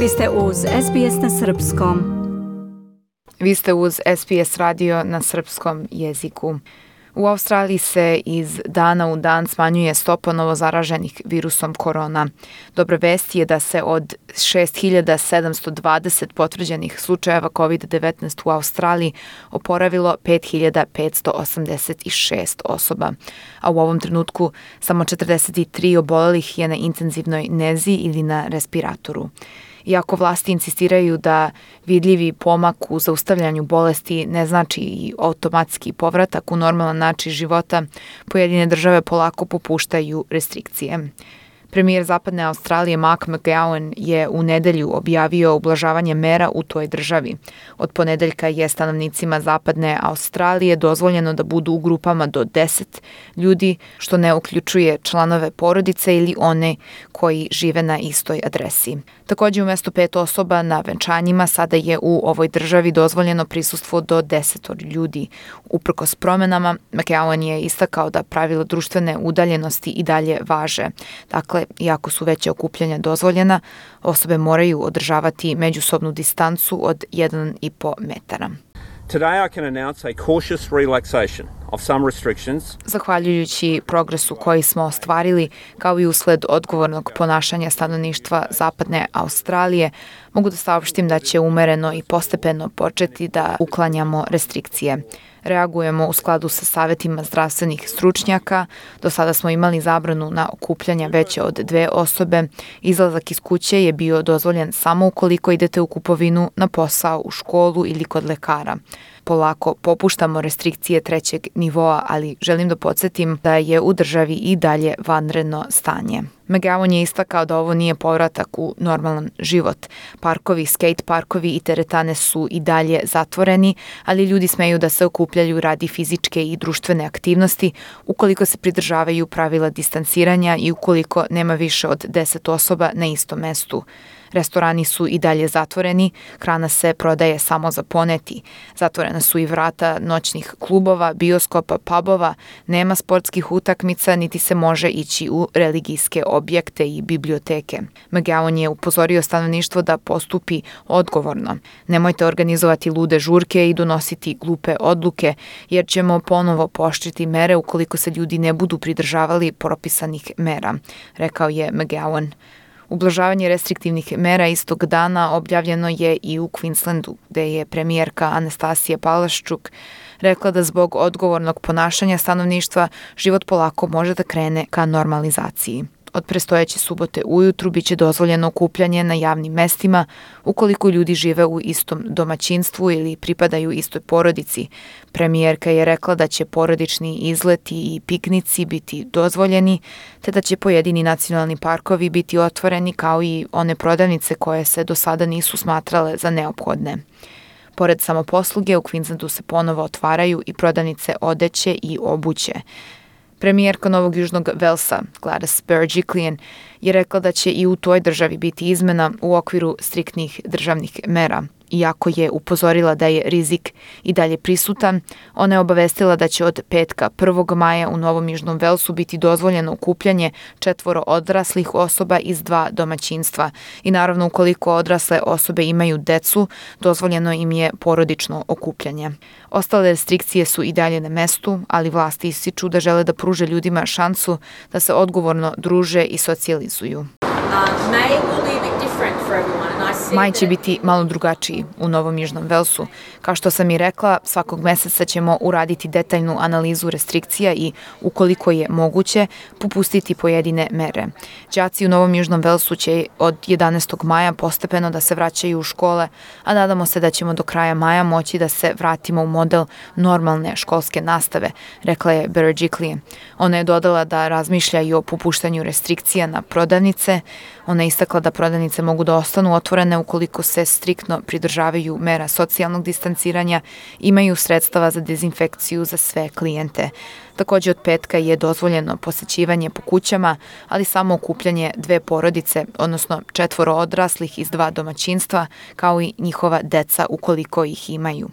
Vi ste uz SBS na Srpskom. Vi ste uz SBS radio na srpskom jeziku. U Australiji se iz dana u dan smanjuje stopa novozaraženih virusom korona. Dobra vest je da se od 6720 potvrđenih slučajeva COVID-19 u Australiji oporavilo 5586 osoba, a u ovom trenutku samo 43 obolelih je na intenzivnoj nezi ili na respiratoru. Iako vlasti insistiraju da vidljivi pomak u zaustavljanju bolesti ne znači i automatski povratak u normalan način života, pojedine države polako popuštaju restrikcije. Premijer Zapadne Australije Mark McGowan je u nedelju objavio ublažavanje mera u toj državi. Od ponedeljka je stanovnicima Zapadne Australije dozvoljeno da budu u grupama do 10 ljudi, što ne uključuje članove porodice ili one koji žive na istoj adresi. Takođe, umesto pet osoba na venčanjima, sada je u ovoj državi dozvoljeno prisustvo do desetor ljudi. Uprkos promenama, McGowan je istakao da pravila društvene udaljenosti i dalje važe. Dakle, iako su veće okupljanja dozvoljena, osobe moraju održavati međusobnu distancu od 1,5 metara. Today I can announce a cautious relaxation. Zahvaljujući progresu koji smo ostvarili, kao i usled odgovornog ponašanja stanovništva zapadne Australije, mogu da saopštim da će umereno i postepeno početi da uklanjamo restrikcije reagujemo u skladu sa savetima zdravstvenih stručnjaka. Do sada smo imali zabranu na okupljanja veće od dve osobe. Izlazak iz kuće je bio dozvoljen samo ukoliko idete u kupovinu, na posao, u školu ili kod lekara polako popuštamo restrikcije trećeg nivoa, ali želim da podsjetim da je u državi i dalje vanredno stanje. McGowan je istakao da ovo nije povratak u normalan život. Parkovi, skate parkovi i teretane su i dalje zatvoreni, ali ljudi smeju da se okupljaju radi fizičke i društvene aktivnosti ukoliko se pridržavaju pravila distanciranja i ukoliko nema više od 10 osoba na istom mestu. Restorani su i dalje zatvoreni, hrana se prodaje samo za poneti. Zatvorena su i vrata noćnih klubova, bioskopa, pubova, nema sportskih utakmica, niti se može ići u religijske objekte i biblioteke. McGowan je upozorio stanovništvo da postupi odgovorno. Nemojte organizovati lude žurke i donositi glupe odluke, jer ćemo ponovo poštriti mere ukoliko se ljudi ne budu pridržavali propisanih mera, rekao je McGowan. Ublažavanje restriktivnih mera istog dana objavljeno je i u Queenslandu, gde je premijerka Anastasija Palaščuk rekla da zbog odgovornog ponašanja stanovništva život polako može da krene ka normalizaciji. Od prestojeće subote ujutru biće dozvoljeno okupljanje na javnim mestima ukoliko ljudi žive u istom domaćinstvu ili pripadaju istoj porodici. Premijerka je rekla da će porodični izleti i piknici biti dozvoljeni, te da će pojedini nacionalni parkovi biti otvoreni kao i one prodavnice koje se do sada nisu smatrale za neophodne. Pored samoposluge, u Queenslandu se ponovo otvaraju i prodavnice odeće i obuće. Premijerka Novog Južnog Velsa, Gladys Berejiklian, je rekla da će i u toj državi biti izmena u okviru striktnih državnih mera – Iako je upozorila da je rizik i dalje prisutan, ona je obavestila da će od petka 1. maja u Novom Južnom Velsu biti dozvoljeno okupljanje četvoro odraslih osoba iz dva domaćinstva i naravno ukoliko odrasle osobe imaju decu, dozvoljeno im je porodično okupljanje. Ostale restrikcije su i dalje na mestu, ali vlasti ističu da žele da pruže ljudima šansu da se odgovorno druže i socijalizuju. Uh, May will it different for everyone. Maj će biti malo drugačiji u Novom Južnom Velsu. Kao što sam i rekla, svakog meseca ćemo uraditi detaljnu analizu restrikcija i, ukoliko je moguće, popustiti pojedine mere. Đaci u Novom Južnom Velsu će od 11. maja postepeno da se vraćaju u škole, a nadamo se da ćemo do kraja maja moći da se vratimo u model normalne školske nastave, rekla je Berejikli. Ona je dodala da razmišlja i o popuštanju restrikcija na prodavnice. Ona je istakla da prodavnice mogu da ostanu otvorene ukoliko se striktno pridržavaju mera socijalnog distanciranja, imaju sredstava za dezinfekciju za sve klijente. Takođe od petka je dozvoljeno posećivanje po kućama, ali samo okupljanje dve porodice, odnosno četvoro odraslih iz dva domaćinstva, kao i njihova deca ukoliko ih imaju.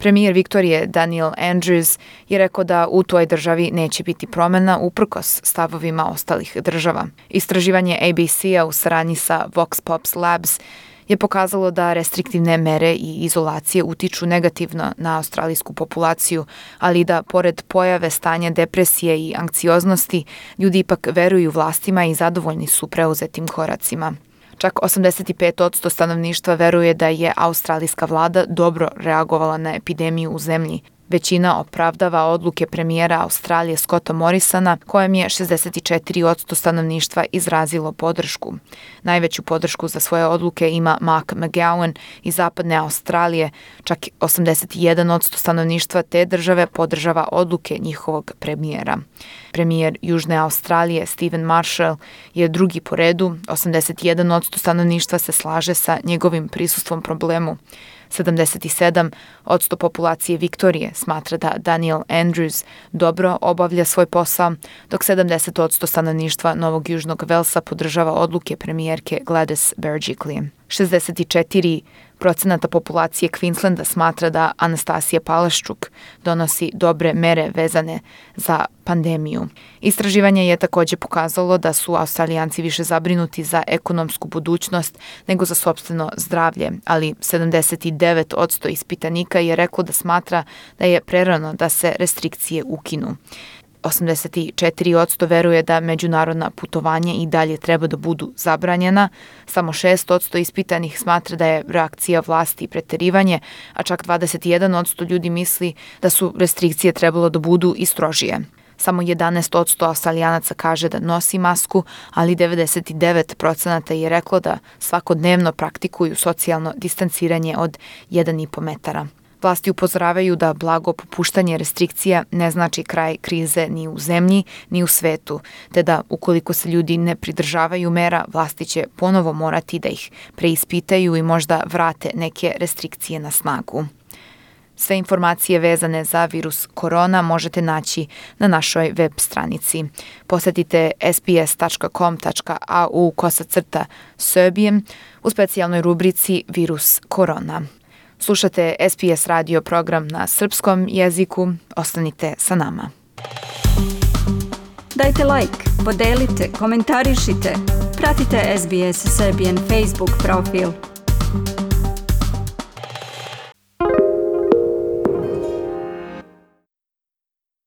Premijer Viktorije Daniel Andrews je rekao da u toj državi neće biti promena uprkos stavovima ostalih država. Istraživanje ABC-a u saradnji sa Vox Pops Labs je pokazalo da restriktivne mere i izolacije utiču negativno na australijsku populaciju, ali da pored pojave stanja depresije i anksioznosti, ljudi ipak veruju vlastima i zadovoljni su preuzetim koracima. Čak 85% stanovništva veruje da je australijska vlada dobro reagovala na epidemiju u zemlji, Većina opravdava odluke premijera Australije Scotta Morrisona, kojem je 64% stanovništva izrazilo podršku. Najveću podršku za svoje odluke ima Mark McGowan iz zapadne Australije, čak 81% stanovništva te države podržava odluke njihovog premijera. Premijer Južne Australije Steven Marshall je drugi po redu, 81% stanovništva se slaže sa njegovim prisustvom problemu. 77 odsto populacije Viktorije smatra da Daniel Andrews dobro obavlja svoj posao, dok 70 odsto stanovništva Novog Južnog Velsa podržava odluke premijerke Gladys Berejiklian. 64 procenata populacije Queenslanda smatra da Anastasija Palaščuk donosi dobre mere vezane za pandemiju. Istraživanje je takođe pokazalo da su australijanci više zabrinuti za ekonomsku budućnost nego za sobstveno zdravlje, ali 79% ispitanika je reklo da smatra da je prerano da se restrikcije ukinu. 84% veruje da međunarodna putovanja i dalje treba da budu zabranjena, samo 6% ispitanih smatra da je reakcija vlasti preterivanje, a čak 21% ljudi misli da su restrikcije trebalo da budu i strožije. Samo 11% australijanaca kaže da nosi masku, ali 99% je reklo da svakodnevno praktikuju socijalno distanciranje od 1,5 metara. Vlasti upozoravaju da blago popuštanje restrikcija ne znači kraj krize ni u zemlji, ni u svetu, te da ukoliko se ljudi ne pridržavaju mera, vlasti će ponovo morati da ih preispitaju i možda vrate neke restrikcije na snagu. Sve informacije vezane za virus korona možete naći na našoj web stranici. Posetite sbs.com.au kosacrta Serbijem u specijalnoj rubrici Virus korona. Slušate SPS radio program na srpskom jeziku. Ostanite sa nama. Dajte like, podelite, komentarišite. Pratite SBS Serbian Facebook profil.